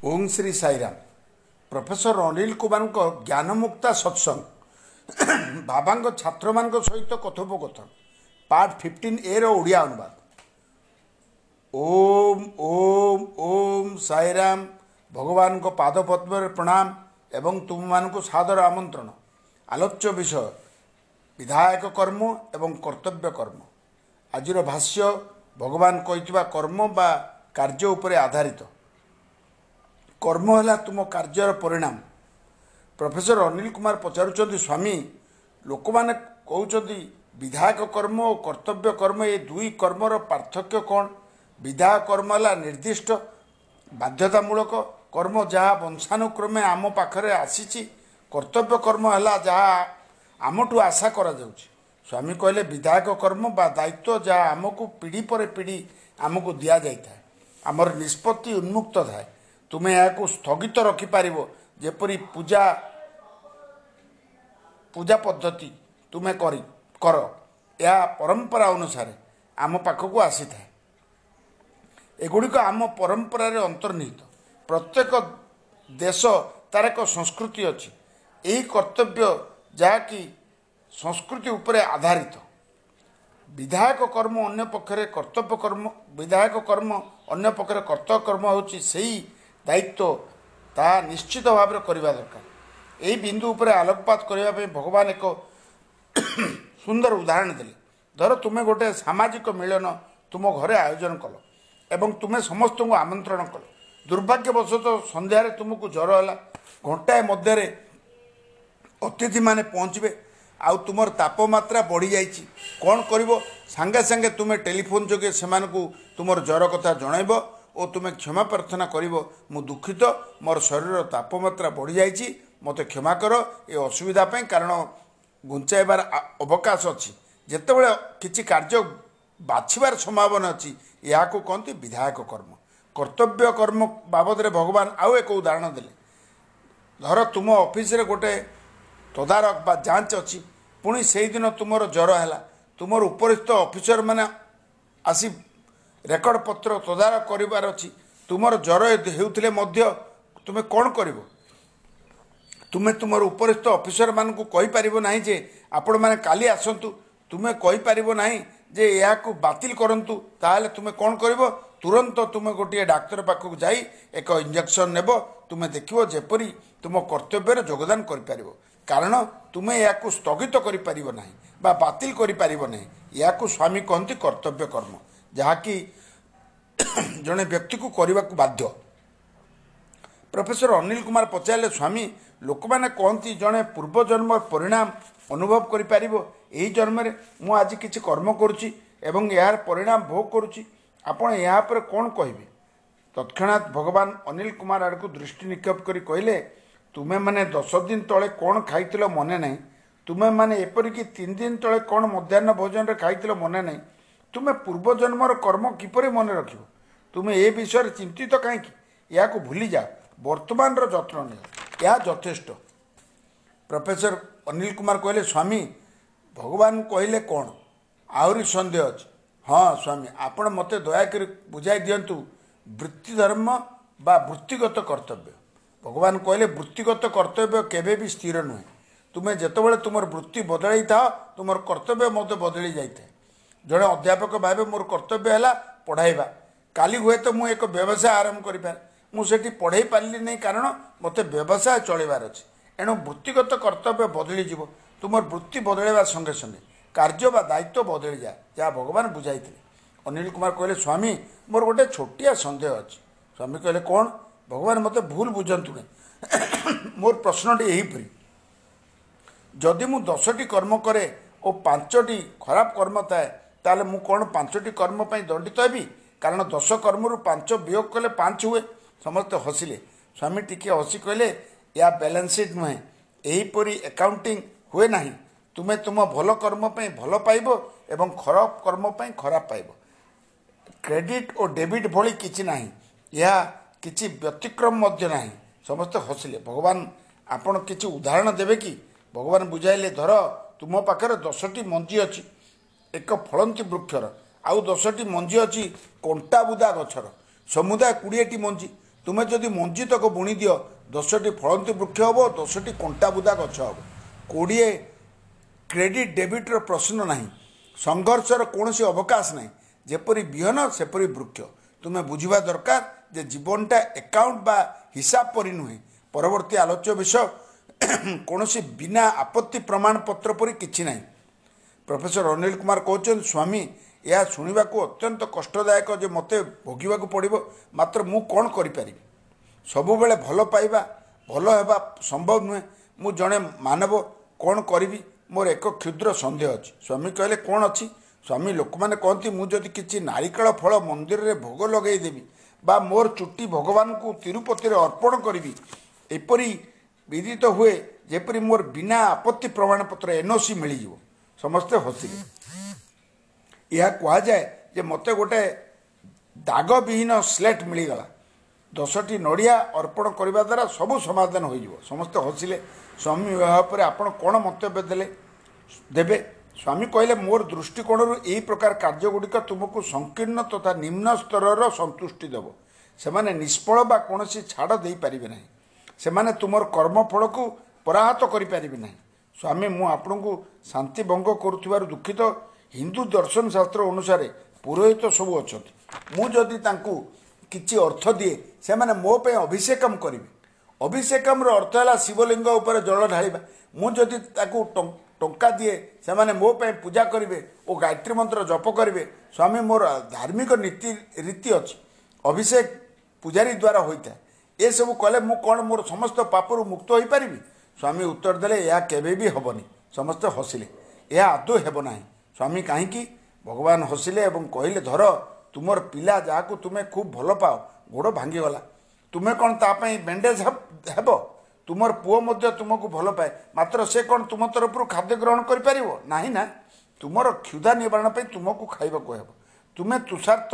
Om Shri Sairam professor Anil କୁମାରଙ୍କ ଜ୍ଞାନମୁକ୍ତା ସତ୍ସଙ୍ଗ ବାବାଙ୍କ ଛାତ୍ରମାନଙ୍କ ସହିତ କଥୋପକଥନ ପାର୍ଟ ଫିଫ୍ଟିନ୍ ଏର ଓଡ଼ିଆ ଅନୁବାଦ ଓମ୍ ଓମ୍ ଓମ୍ ସାଇରାମ ଭଗବାନଙ୍କ ପାଦପଦ୍ମରେ ପ୍ରଣାମ ଏବଂ ତୁମମାନଙ୍କୁ ସାଦର ଆମନ୍ତ୍ରଣ ଆଲୋଚ୍ୟ ବିଷୟ ବିଧାୟକ କର୍ମ ଏବଂ କର୍ତ୍ତବ୍ୟ କର୍ମ ଆଜିର ଭାଷ୍ୟ ଭଗବାନ କହିଥିବା କର୍ମ ବା କାର୍ଯ୍ୟ ଉପରେ ଆଧାରିତ କର୍ମ ହେଲା ତୁମ କାର୍ଯ୍ୟର ପରିଣାମ ପ୍ରଫେସର ଅନିଲ କୁମାର ପଚାରୁଛନ୍ତି ସ୍ୱାମୀ ଲୋକମାନେ କହୁଛନ୍ତି ବିଧାୟକ କର୍ମ ଓ କର୍ତ୍ତବ୍ୟ କର୍ମ ଏ ଦୁଇ କର୍ମର ପାର୍ଥକ୍ୟ କ'ଣ? ବିଧାୟକ କର୍ମ ହେଲା ନିର୍ଦ୍ଦିଷ୍ଟ ବାଧ୍ୟତାମୂଳକ କର୍ମ ଯାହା ବଂଶାନୁକ୍ରମେ ଆମ ପାଖରେ ଆସିଛି। କର୍ତ୍ତବ୍ୟ କର୍ମ ହେଲା ଯାହା ଆମଠୁ ଆଶା କରାଯାଉଛି। ସ୍ୱାମୀ କହିଲେ ବିଧାୟକ କର୍ମ ବା ଦାୟିତ୍ୱ ଯାହା ଆମକୁ ପିଢ଼ି ପରେ ପିଢ଼ି ଆମକୁ ଦିଆଯାଇଥାଏ। ଆମର ନିଷ୍ପତ୍ତି ଉନ୍ମୁକ୍ତ ଥାଏ। ତୁମେ ଏହାକୁ ସ୍ଥଗିତ ରଖିପାରିବ। ଯେପରି ପୂଜା ପୂଜା ପଦ୍ଧତି ତୁମେ କରି କର ଏହା ପରମ୍ପରା ଅନୁସାରେ ଆମ ପାଖକୁ ଆସିଥାଏ। ଏଗୁଡ଼ିକ ଆମ ପରମ୍ପରାରେ ଅନ୍ତର୍ନିହିତ। ପ୍ରତ୍ୟେକ ଦେଶ ତାର ଏକ ସଂସ୍କୃତି ଅଛି। ଏହି କର୍ତ୍ତବ୍ୟ ଯାହାକି ସଂସ୍କୃତି ଉପରେ ଆଧାରିତ। ବିଧାୟକ କର୍ମ ଅନ୍ୟ ପକ୍ଷରେ କର୍ତ୍ତବ୍ୟ କର୍ମ ବିଧାୟକ କର୍ମ ଅନ୍ୟ ପକ୍ଷରେ କର୍ତ୍ତବ୍ୟ କର୍ମ ହେଉଛି ସେହି ଦାୟିତ୍ୱ ତାହା ନିଶ୍ଚିତ ଭାବରେ କରିବା ଦରକାର। ଏହି ବିନ୍ଦୁ ଉପରେ ଆଲୋକପାତ କରିବା ପାଇଁ ଭଗବାନ ଏକ ସୁନ୍ଦର ଉଦାହରଣ ଦେଲେ। ଧର ତୁମେ ଗୋଟେ ସାମାଜିକ ମିଳନ ତୁମ ଘରେ ଆୟୋଜନ କଲ ଏବଂ ତୁମେ ସମସ୍ତଙ୍କୁ ଆମନ୍ତ୍ରଣ କଲ। ଦୁର୍ଭାଗ୍ୟବଶତଃ ସନ୍ଧ୍ୟାରେ ତୁମକୁ ଜ୍ୱର ହେଲା ଘଣ୍ଟାଏ ମଧ୍ୟରେ ଅତିଥିମାନେ ପହଞ୍ଚିବେ ଆଉ ତୁମର ତାପମାତ୍ରା ବଢ଼ିଯାଇଛି। କ'ଣ କରିବ? ସାଙ୍ଗେ ସାଙ୍ଗେ ତୁମେ ଟେଲିଫୋନ୍ ଯୋଗେ ସେମାନଙ୍କୁ ତୁମର ଜ୍ୱର କଥା ଜଣାଇବ ଓ ତୁମେ କ୍ଷମା ପ୍ରାର୍ଥନା କରିବ ମୁଁ ଦୁଃଖିତ ମୋର ଶରୀରର ତାପମାତ୍ରା ବଢ଼ିଯାଇଛି ମୋତେ କ୍ଷମା କର ଏ ଅସୁବିଧା ପାଇଁ କାରଣ ଘୁଞ୍ଚାଇବାର ଅବକାଶ ଅଛି। ଯେତେବେଳେ କିଛି କାର୍ଯ୍ୟ ବାଛିବାର ସମ୍ଭାବନା ଅଛି ଏହାକୁ କହନ୍ତି ବିଧାୟକ କର୍ମ। କର୍ତ୍ତବ୍ୟ କର୍ମ ବାବଦରେ ଭଗବାନ ଆଉ ଏକ ଉଦାହରଣ ଦେଲେ। ଧର ତୁମ ଅଫିସରେ ଗୋଟେ ତଦାରଖ ବା ଯାଞ୍ଚ ଅଛି ପୁଣି ସେଇଦିନ ତୁମର ଜ୍ୱର ହେଲା ତୁମର ଉପରିସ୍ଥ ଅଫିସରମାନେ ଆସି ରେକର୍ଡ଼ ପତ୍ର ତଦାରଖ କରିବାର ଅଛି। ତୁମର ଜ୍ୱର ହେଉଥିଲେ ମଧ୍ୟ ତୁମେ କ'ଣ କରିବ? ତୁମେ ତୁମର ଉପରିସ୍ଥ ଅଫିସରମାନଙ୍କୁ କହିପାରିବ ନାହିଁ ଯେ ଆପଣମାନେ କାଲି ଆସନ୍ତୁ। ତୁମେ କହିପାରିବ ନାହିଁ ଯେ ଏହାକୁ ବାତିଲ କରନ୍ତୁ। ତାହେଲେ ତୁମେ କ'ଣ କରିବ? ତୁରନ୍ତ ତୁମେ ଗୋଟିଏ ଡାକ୍ତର ପାଖକୁ ଯାଇ ଏକ ଇଞ୍ଜେକ୍ସନ୍ ନେବ। ତୁମେ ଦେଖିବ ଯେପରି ତୁମ କର୍ତ୍ତବ୍ୟରେ ଯୋଗଦାନ କରିପାରିବ। କାରଣ ତୁମେ ଏହାକୁ ସ୍ଥଗିତ କରିପାରିବ ନାହିଁ ବା ବାତିଲ କରିପାରିବ ନାହିଁ। ଏହାକୁ ସ୍ୱାମୀ କହନ୍ତି କର୍ତ୍ତବ୍ୟ କର୍ମ ଯାହାକି ଜଣେ ବ୍ୟକ୍ତିକୁ କରିବାକୁ ବାଧ୍ୟ। ପ୍ରଫେସର ଅନିଲ କୁମାର ପଚାରିଲେ ସ୍ୱାମୀ ଲୋକମାନେ କହନ୍ତି ଜଣେ ପୂର୍ବଜନ୍ମ ପରିଣାମ ଅନୁଭବ କରିପାରିବ। ଏହି ଜନ୍ମରେ ମୁଁ ଆଜି କିଛି କର୍ମ କରୁଛି ଏବଂ ଏହାର ପରିଣାମ ଭୋଗ କରୁଛି। ଆପଣ ଏହା ଉପରେ କ'ଣ କହିବେ? ତତ୍କ୍ଷଣାତ୍ ଭଗବାନ ଅନିଲ କୁମାର ଆଡ଼କୁ ଦୃଷ୍ଟି ନିକ୍ଷେପ କରି କହିଲେ ତୁମେମାନେ ଦଶ ଦିନ ତଳେ କ'ଣ ଖାଇଥିଲ ମନେ ନାହିଁ? ତୁମେମାନେ ଏପରିକି ତିନି ଦିନ ତଳେ କ'ଣ ମଧ୍ୟାହ୍ନ ଭୋଜନରେ ଖାଇଥିଲ ମନେ ନାହିଁ? ତୁମେ ପୂର୍ବଜନ୍ମର କର୍ମ କିପରି ମନେ ରଖିବ? ତୁମେ ଏ ବିଷୟରେ ଚିନ୍ତିତ କାହିଁକି? ଏହାକୁ ଭୁଲିଯାଅ। ବର୍ତ୍ତମାନର ଯତ୍ନ ନିଅ। ଏହା ଯଥେଷ୍ଟ। ପ୍ରଫେସର ଅନିଲ କୁମାର କହିଲେ ସ୍ୱାମୀ ଭଗବାନ କହିଲେ କ'ଣ? ଆହୁରି ସନ୍ଦେହ ଅଛି। ହଁ ସ୍ୱାମୀ ଆପଣ ମୋତେ ଦୟାକରି ବୁଝାଇ ଦିଅନ୍ତୁ ବୃତ୍ତି ଧର୍ମ ବା ବୃତ୍ତିଗତ କର୍ତ୍ତବ୍ୟ। ଭଗବାନ କହିଲେ ବୃତ୍ତିଗତ କର୍ତ୍ତବ୍ୟ କେବେ ବି ସ୍ଥିର ନୁହେଁ। ତୁମେ ଯେତେବେଳେ ତୁମର ବୃତ୍ତି ବଦଳାଇଥାଅ ତୁମର କର୍ତ୍ତବ୍ୟ ମଧ୍ୟ ବଦଳି ଯାଇଥାଏ। ଜଣେ ଅଧ୍ୟାପକ ଭାବେ ମୋର କର୍ତ୍ତବ୍ୟ ହେଲା ପଢ଼ାଇବା। କାଲି ହୁଏତ ମୁଁ ଏକ ବ୍ୟବସାୟ ଆରମ୍ଭ କରିପାରେ। ମୁଁ ସେଠି ପଢ଼େଇ ପାରିଲି ନାହିଁ କାରଣ ମୋତେ ବ୍ୟବସାୟ ଚଳାଇବାର ଅଛି। ଏଣୁ ବୃତ୍ତିଗତ କର୍ତ୍ତବ୍ୟ ବଦଳିଯିବ। ତୁମର ବୃତ୍ତି ବଦଳାଇବା ସଙ୍ଗେ ସଙ୍ଗେ କାର୍ଯ୍ୟ ବା ଦାୟିତ୍ୱ ବଦଳିଯାଏ ଯାହା ଭଗବାନ ବୁଝାଇଥିଲେ। ଅନିଲ କୁମାର କହିଲେ ସ୍ୱାମୀ ମୋର ଗୋଟେ ଛୋଟିଆ ସନ୍ଦେହ ଅଛି। ସ୍ୱାମୀ କହିଲେ କ'ଣ? ଭଗବାନ ମୋତେ ଭୁଲ ବୁଝନ୍ତୁ ନାହିଁ। ମୋର ପ୍ରଶ୍ନଟି ଏହିପରି। ଯଦି ମୁଁ ଦଶଟି କର୍ମ କରେ ଓ ପାଞ୍ଚଟି ଖରାପ କର୍ମ ଥାଏ ତାହେଲେ ମୁଁ କ'ଣ ପାଞ୍ଚଟି କର୍ମ ପାଇଁ ଦଣ୍ଡିତ ହେବି? କାରଣ ଦଶ କର୍ମରୁ ପାଞ୍ଚ ବିୟୋଗ କଲେ ପାଞ୍ଚ ହୁଏ। ସମସ୍ତେ ହସିଲେ। ସ୍ୱାମୀ ଟିକିଏ ହସି କହିଲେ ଏହା ବାଲାନ୍ସ ସିଟ୍ ନୁହେଁ। ଏହିପରି ଆକାଉଣ୍ଟିଂ ହୁଏ ନାହିଁ। ତୁମେ ତୁମ ଭଲ କର୍ମ ପାଇଁ ଭଲ ପାଇବ ଏବଂ ଖରାପ କର୍ମ ପାଇଁ ଖରାପ ପାଇବ। କ୍ରେଡ଼ିଟ୍ ଓ ଡେବିଟ୍ ଭଳି କିଛି ନାହିଁ। ଏହା କିଛି ବ୍ୟତିକ୍ରମ ମଧ୍ୟ ନାହିଁ। ସମସ୍ତେ ହସିଲେ ଭଗବାନ ଆପଣ କିଛି ଉଦାହରଣ ଦେବେ କି? ଭଗବାନ ବୁଝାଇଲେ ଧର ତୁମ ପାଖରେ ଦଶଟି ମଞ୍ଜି ଅଛି। ଏକ ଫଳନ୍ତି ବୃକ୍ଷର। ଆଉ ଦଶଟି ମଞ୍ଜି ଅଛି କଣ୍ଟା ବୁଦା ଗଛର। ସମୁଦାୟ କୋଡ଼ିଏଟି ମଞ୍ଜି। ତୁମେ ଯଦି ମଞ୍ଜି ତକ ବୁଣି ଦିଅ ଦଶଟି ଫଳନ୍ତି ବୃକ୍ଷ ହେବ ଦଶଟି କଣ୍ଟା ବୁଦା ଗଛ ହେବ। କୋଡ଼ିଏ କ୍ରେଡ଼ିଟ୍ ଡେବିଟ୍ର ପ୍ରଶ୍ନ ନାହିଁ। ସଂଘର୍ଷର କୌଣସି ଅବକାଶ ନାହିଁ। ଯେପରି ବିହନ ସେପରି ବୃକ୍ଷ। ତୁମେ ବୁଝିବା ଦରକାର ଯେ ଜୀବନଟା ଏକାଉଣ୍ଟ ବା ହିସାବ ପରି ନୁହେଁ। ପରବର୍ତ୍ତୀ ଆଲୋଚ୍ୟ ବିଷୟ କୌଣସି ବିନା ଆପତ୍ତି ପ୍ରମାଣପତ୍ର ପରି କିଛି ନାହିଁ। ପ୍ରଫେସର ଅନିଲ କୁମାର କହୁଛନ୍ତି ସ୍ୱାମୀ ଏହା ଶୁଣିବାକୁ ଅତ୍ୟନ୍ତ କଷ୍ଟଦାୟକ ଯେ ମୋତେ ଭୋଗିବାକୁ ପଡ଼ିବ ମାତ୍ର ମୁଁ କ'ଣ କରିପାରିବି? ସବୁବେଳେ ଭଲ ପାଇବା ଭଲ ହେବା ସମ୍ଭବ ନୁହେଁ। ମୁଁ ଜଣେ ମାନବ କ'ଣ କରିବି? ମୋର ଏକ କ୍ଷୁଦ୍ର ସନ୍ଦେହ ଅଛି। ସ୍ୱାମୀ କହିଲେ କ'ଣ ଅଛି? ସ୍ୱାମୀ ଲୋକମାନେ କହନ୍ତି ମୁଁ ଯଦି କିଛି ନାରିକେଳ ଫଳ ମନ୍ଦିରରେ ଭୋଗ ଲଗାଇଦେବି ବା ମୋର ଚୁଟି ଭଗବାନଙ୍କୁ ତିରୁପତିରେ ଅର୍ପଣ କରିବି ଏପରି ବିଦିତ ହୁଏ ଯେପରି ମୋର ବିନା ଆପତ୍ତି ପ୍ରମାଣପତ୍ର ଏନ୍ଓସି ମିଳିଯିବ। ସମସ୍ତେ ହସିଲେ। ଏହା କୁହାଯାଏ ଯେ ମୋତେ ଗୋଟେ ଦାଗବିହୀନ ସ୍ଲେଟ୍ ମିଳିଗଲା। ଦଶଟି ନଡ଼ିଆ ଅର୍ପଣ କରିବା ଦ୍ୱାରା ସବୁ ସମାଧାନ ହୋଇଯିବ। ସମସ୍ତେ ହସିଲେ ସ୍ୱାମୀ ଏହା ଉପରେ ଆପଣ କ'ଣ ମନ୍ତବ୍ୟ ଦେଲେ? ଦେବେ? ସ୍ୱାମୀ କହିଲେ ମୋର ଦୃଷ୍ଟିକୋଣରୁ ଏହି ପ୍ରକାର କାର୍ଯ୍ୟଗୁଡ଼ିକ ତୁମକୁ ସଂକୀର୍ଣ୍ଣ ତଥା ନିମ୍ନ ସ୍ତରର ସନ୍ତୁଷ୍ଟି ଦେବ। ସେମାନେ ନିଷ୍ଫଳ ବା କୌଣସି ଛାଡ଼ ଦେଇପାରିବେ ନାହିଁ। ସେମାନେ ତୁମର କର୍ମଫଳକୁ ପରାହତ କରିପାରିବେ ନାହିଁ। ସ୍ୱାମୀ ମୁଁ ଆପଣଙ୍କୁ ଶାନ୍ତି ଭଙ୍ଗ କରୁଥିବାରୁ ଦୁଃଖିତ। ହିନ୍ଦୁ ଦର୍ଶନ ଶାସ୍ତ୍ର ଅନୁସାରେ ପୁରୋହିତ ସବୁ ଅଛନ୍ତି। ମୁଁ ଯଦି ତାଙ୍କୁ କିଛି ଅର୍ଥ ଦିଏ ସେମାନେ ମୋ ପାଇଁ ଅଭିଷେକମ କରିବେ। ଅଭିଷେକମର ଅର୍ଥ ହେଲା ଶିବଲିଙ୍ଗ ଉପରେ ଜଳ ଢାଳିବା। ମୁଁ ଯଦି ତାକୁ ଟଙ୍କା ଦିଏ ସେମାନେ ମୋ ପାଇଁ ପୂଜା କରିବେ ଓ ଗାୟତ୍ରୀ ମନ୍ତ୍ର ଜପ କରିବେ ସ୍ୱାମୀ ମୋର ଧାର୍ମିକ ନୀତି ରୀତି ଅଛି। ଅଭିଷେକ ପୂଜାରୀ ଦ୍ୱାରା ହୋଇଥାଏ। ଏସବୁ କଲେ ମୁଁ କ'ଣ ମୋର ସମସ୍ତ ପାପରୁ ମୁକ୍ତ ହୋଇପାରିବି? ସ୍ୱାମୀ ଉତ୍ତର ଦେଲେ ଏହା କେବେ ବି ହେବନି ସମସ୍ତେ ହସିଲେ ଏହା ଆଦୌ ହେବ ନାହିଁ ସ୍ୱାମୀ କାହିଁକି ଭଗବାନ ହସିଲେ ଏବଂ କହିଲେ ଧର ତୁମର ପିଲା ଯାହାକୁ ତୁମେ ଖୁବ୍ ଭଲ ପାଅ ଗୋଡ଼ ଭାଙ୍ଗିଗଲା। ତୁମେ କ'ଣ ତା ପାଇଁ ବ୍ୟାଣ୍ଡେଜ୍ ହେବ ତୁମର ପୁଅ ମଧ୍ୟ ତୁମକୁ ଭଲ ପାଏ। ମାତ୍ର ସେ କ'ଣ ତୁମ ତରଫରୁ ଖାଦ୍ୟ ଗ୍ରହଣ କରିପାରିବ? ନାହିଁ ନା। ତୁମର କ୍ଷୁଧା ନିବାରଣ ପାଇଁ ତୁମକୁ ଖାଇବାକୁ ହେବ। ତୁମେ ତୁଷାର୍ଥ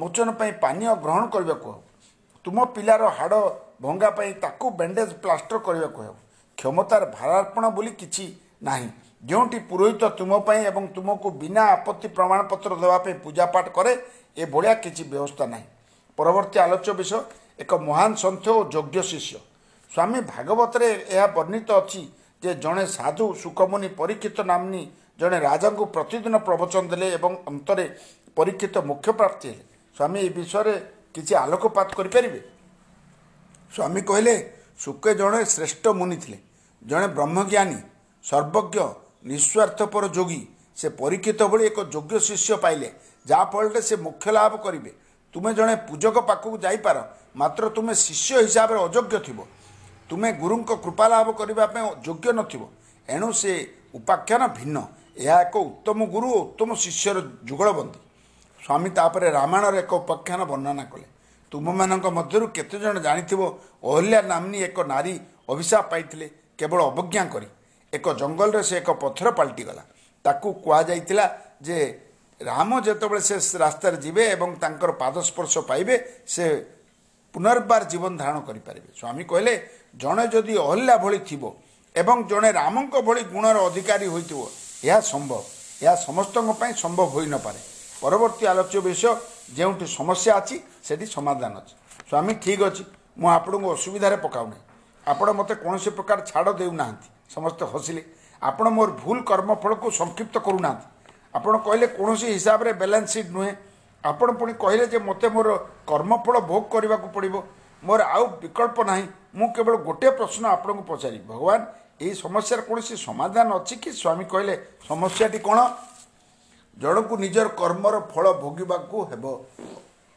ମୋଚନ ପାଇଁ ପାନୀୟ ଗ୍ରହଣ କରିବାକୁ ହେବ। ତୁମ ପିଲାର ହାଡ଼ ଭଙ୍ଗା ପାଇଁ ତାକୁ ବ୍ୟାଣ୍ଡେଜ୍ ପ୍ଲାଷ୍ଟର କରିବାକୁ ହେବ। କ୍ଷମତାର ଭାରାର୍ପଣ ବୋଲି କିଛି ନାହିଁ ଯେଉଁଠି ପୁରୋହିତ ତୁମ ପାଇଁ ଏବଂ ତୁମକୁ ବିନା ଆପତ୍ତି ପ୍ରମାଣପତ୍ର ଦେବା ପାଇଁ ପୂଜାପାଠ କରେ ଏଭଳିଆ କିଛି ବ୍ୟବସ୍ଥା ନାହିଁ ପରବର୍ତ୍ତୀ ଆଲୋଚ୍ୟ ବିଷୟ ଏକ ମହାନ ସନ୍ଥ ଓ ଯୋଗ୍ୟ ଶିଷ୍ୟ ସ୍ୱାମୀ ଭାଗବତରେ ଏହା ବର୍ଣ୍ଣିତ ଅଛି ଯେ ଜଣେ ସାଧୁ ସୁଖମୁନି ପରୀକ୍ଷିତ ନାମ୍ନୀ ଜଣେ ରାଜାଙ୍କୁ ପ୍ରତିଦିନ ପ୍ରବଚନ ଦେଲେ ଏବଂ ଅନ୍ତରେ ପରୀକ୍ଷିତ ମୁଖ୍ୟ ପ୍ରାପ୍ତି ହେଲେ। ସ୍ୱାମୀ ଏ ବିଷୟରେ କିଛି ଆଲୋକପାତ କରିପାରିବେ? ସ୍ୱାମୀ କହିଲେ ସୁକେ ଜଣେ ଶ୍ରେଷ୍ଠ ମୁନି ଥିଲେ। ଜଣେ ବ୍ରହ୍ମଜ୍ଞାନୀ ସର୍ବଜ୍ଞ ନିଃସ୍ୱାର୍ଥପର ଯୋଗୀ ସେ ପରୀକ୍ଷିତ ଭଳି ଏକ ଯୋଗ୍ୟ ଶିଷ୍ୟ ପାଇଲେ ଯାହାଫଳରେ ସେ ମୁଖ୍ୟ ଲାଭ କରିବେ। ତୁମେ ଜଣେ ପୂଜକ ପାଖକୁ ଯାଇପାର ମାତ୍ର ତୁମେ ଶିଷ୍ୟ ହିସାବରେ ଅଯୋଗ୍ୟ ଥିବ। ତୁମେ ଗୁରୁଙ୍କ କୃପା ଲାଭ କରିବା ପାଇଁ ଯୋଗ୍ୟ ନଥିବ। ଏଣୁ ସେ ଉପାଖ୍ୟାନ ଭିନ୍ନ। ଏହା ଏକ ଉତ୍ତମ ଗୁରୁ ଓ ଉତ୍ତମ ଶିଷ୍ୟର ଯୁଗଳବନ୍ଦୀ। ସ୍ୱାମୀ ତାପରେ ରାମାୟଣର ଏକ ଉପାଖ୍ୟାନ ବର୍ଣ୍ଣନା କଲେ। ତୁମମାନଙ୍କ ମଧ୍ୟରୁ କେତେଜଣ ଜାଣିଥିବ ଅହଲ୍ୟା ନାମ୍ନୀ ଏକ ନାରୀ ଅଭିଶାପ ପାଇଥିଲେ। କେବଳ ଅବଜ୍ଞା କରି ଏକ ଜଙ୍ଗଲରେ ସେ ଏକ ପଥର ପାଲଟିଗଲା। ତାକୁ କୁହାଯାଇଥିଲା ଯେ ରାମ ଯେତେବେଳେ ସେ ରାସ୍ତାରେ ଯିବେ ଏବଂ ତାଙ୍କର ପାଦସ୍ପର୍ଶ ପାଇବେ ସେ ପୁନର୍ବାର ଜୀବନ ଧାରଣ କରିପାରିବେ। ସ୍ୱାମୀ କହିଲେ ଜଣେ ଯଦି ଅହଲ୍ୟା ଭଳି ଥିବ ଏବଂ ଜଣେ ରାମଙ୍କ ଭଳି ଗୁଣର ଅଧିକାରୀ ହୋଇଥିବ ଏହା ସମ୍ଭବ। ଏହା ସମସ୍ତଙ୍କ ପାଇଁ ସମ୍ଭବ ହୋଇନପାରେ। ପରବର୍ତ୍ତୀ ଆଲୋଚ୍ୟ ବିଷୟ ଯେଉଁଠି ସମସ୍ୟା ଅଛି ସେଠି ସମାଧାନ ଅଛି। ସ୍ୱାମୀ ଠିକ୍ ଅଛି ମୁଁ ଆପଣଙ୍କୁ ଅସୁବିଧାରେ ପକାଉନାହିଁ। ଆପଣ ମୋତେ କୌଣସି ପ୍ରକାର ଛାଡ଼ ଦେଉନାହାନ୍ତି। ସମସ୍ତେ ହସିଲେ। ଆପଣ ମୋର ଭୁଲ କର୍ମଫଳକୁ ସଂକ୍ଷିପ୍ତ କରୁନାହାନ୍ତି। ଆପଣ କହିଲେ କୌଣସି ହିସାବରେ ବାଲାନ୍ସ ସିଟ୍ ନୁହେଁ। ଆପଣ ପୁଣି କହିଲେ ଯେ ମୋତେ ମୋର କର୍ମଫଳ ଭୋଗ କରିବାକୁ ପଡ଼ିବ। ମୋର ଆଉ ବିକଳ୍ପ ନାହିଁ। ମୁଁ କେବଳ ଗୋଟିଏ ପ୍ରଶ୍ନ ଆପଣଙ୍କୁ ପଚାରିବି। ଭଗବାନ ଏହି ସମସ୍ୟାର କୌଣସି ସମାଧାନ ଅଛି କି? ସ୍ୱାମୀ କହିଲେ ସମସ୍ୟାଟି କ'ଣ? ଜଣକୁ ନିଜର କର୍ମର ଫଳ ଭୋଗିବାକୁ ହେବ।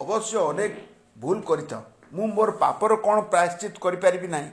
ଅବଶ୍ୟ ଅନେକ ଭୁଲ କରିଥାଉ। ମୁଁ ମୋର ପାପର କ'ଣ ପ୍ରାୟଶ୍ଚିତ କରିପାରିବି ନାହିଁ?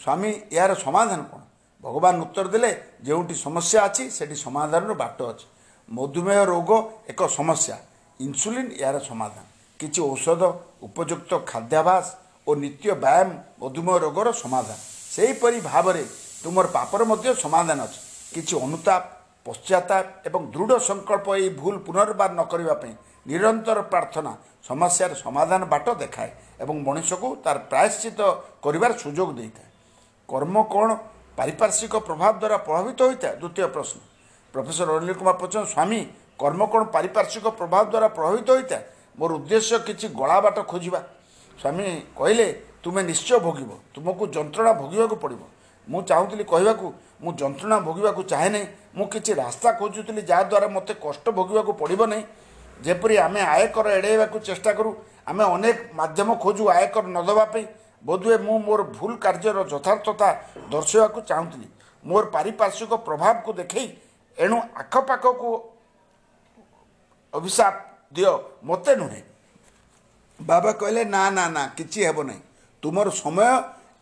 ସ୍ୱାମୀ ଏହାର ସମାଧାନ କ'ଣ? ଭଗବାନ ଉତ୍ତର ଦେଲେ ଯେଉଁଠି ସମସ୍ୟା ଅଛି ସେଠି ସମାଧାନର ବାଟ ଅଛି। ମଧୁମେହ ରୋଗ ଏକ ସମସ୍ୟା। ଇନ୍ସୁଲିନ୍ ଏହାର ସମାଧାନ। କିଛି ଔଷଧ ଉପଯୁକ୍ତ ଖାଦ୍ୟାଭାସ ଓ ନିତ୍ୟ ବ୍ୟାୟାମ ମଧୁମେହ ରୋଗର ସମାଧାନ। ସେହିପରି ଭାବରେ ତୁମର ପାପର ମଧ୍ୟ ସମାଧାନ ଅଛି। କିଛି ଅନୁତାପ ପଶ୍ଚାତାପ ଏବଂ ଦୃଢ଼ ସଂକଳ୍ପ ଏହି ଭୁଲ ପୁନର୍ବାର ନ କରିବା ପାଇଁ ନିରନ୍ତର ପ୍ରାର୍ଥନା ସମସ୍ୟାର ସମାଧାନ ବାଟ ଦେଖାଏ ଏବଂ ମଣିଷକୁ ତାର ପ୍ରାୟଶ୍ଚିତ କରିବାର ସୁଯୋଗ ଦେଇଥାଏ। କର୍ମ କ'ଣ ପାରିପାର୍ଶ୍ୱିକ ପ୍ରଭାବ ଦ୍ୱାରା ପ୍ରଭାବିତ ହୋଇଥାଏ ଦ୍ୱିତୀୟ ପ୍ରଶ୍ନ ପ୍ରଫେସର ଅନିଲ କୁମାର ପଚାର ସ୍ୱାମୀ କର୍ମ କ'ଣ ପାରିପାର୍ଶ୍ୱିକ ପ୍ରଭାବ ଦ୍ୱାରା ପ୍ରଭାବିତ ହୋଇଥାଏ ମୋର ଉଦ୍ଦେଶ୍ୟ କିଛି ଗଳା ବାଟ ଖୋଜିବା। ସ୍ୱାମୀ କହିଲେ ତୁମେ ନିଶ୍ଚୟ ଭୋଗିବ। ତୁମକୁ ଯନ୍ତ୍ରଣା ଭୋଗିବାକୁ ପଡ଼ିବ। ମୁଁ ଚାହୁଁଥିଲି କହିବାକୁ ମୁଁ ଯନ୍ତ୍ରଣା ଭୋଗିବାକୁ ଚାହେଁ ନାହିଁ। ମୁଁ କିଛି ରାସ୍ତା ଖୋଜୁଥିଲି ଯାହାଦ୍ୱାରା ମୋତେ କଷ୍ଟ ଭୋଗିବାକୁ ପଡ଼ିବ ନାହିଁ। ଯେପରି ଆମେ ଆୟକର ଏଡ଼ାଇବାକୁ ଚେଷ୍ଟା କରୁ ଆମେ ଅନେକ ମାଧ୍ୟମ ଖୋଜୁ ଆୟକର ନ ଦେବା ପାଇଁ। ବୋଧହୁଏ ମୁଁ ମୋର ଭୁଲ କାର୍ଯ୍ୟର ଯଥାର୍ଥତା ଦର୍ଶାଇବାକୁ ଚାହୁଁଥିଲି। ମୋର ପାରିପାର୍ଶ୍ୱିକ ପ୍ରଭାବକୁ ଦେଖେଇ ଏଣୁ ଆଖପାଖକୁ ଅଭିଶାପ ଦିଅ ମୋତେ ନୁହେଁ। ବାବା କହିଲେ ନା ନା ନା କିଛି ହେବ ନାହିଁ। ତୁମର ସମୟ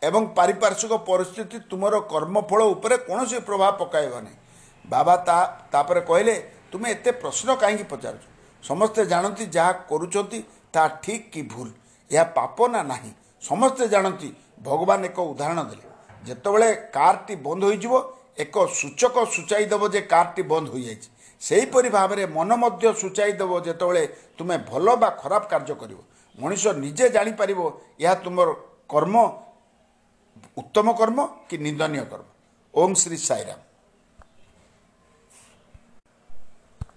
ଏବଂ ପାରିପାର୍ଶ୍ୱିକ ପରିସ୍ଥିତି ତୁମର କର୍ମଫଳ ଉପରେ କୌଣସି ପ୍ରଭାବ ପକାଇବ ନାହିଁ ବାବା ତା ତାପରେ କହିଲେ ତୁମେ ଏତେ ପ୍ରଶ୍ନ କାହିଁକି ପଚାରୁଛ? ସମସ୍ତେ ଜାଣନ୍ତି ଯାହା କରୁଛନ୍ତି ତାହା ଠିକ୍ କି ଭୁଲ। ଏହା ପାପ ନା ନାହିଁ? ସମସ୍ତେ ଜାଣନ୍ତି ଭଗବାନ ଏକ ଉଦାହରଣ ଦେଲେ। ଯେତେବେଳେ କାର୍ଟି ବନ୍ଦ ହୋଇଯିବ ଏକ ସୂଚକ ସୂଚାଇ ଦେବ ଯେ କାର୍ଟି ବନ୍ଦ ହୋଇଯାଇଛି। ସେହିପରି ଭାବରେ ମନ ମଧ୍ୟ ସୂଚାଇ ଦେବ ଯେତେବେଳେ ତୁମେ ଭଲ ବା ଖରାପ କାର୍ଯ୍ୟ କରିବ। ମଣିଷ ନିଜେ ଜାଣିପାରିବ ଏହା ତୁମର କର୍ମ ଉତ୍ତମ କର୍ମ କି ନିନ୍ଦନୀୟ କର୍ମ। ଓମ୍ ଶ୍ରୀ ସାଇରାମ।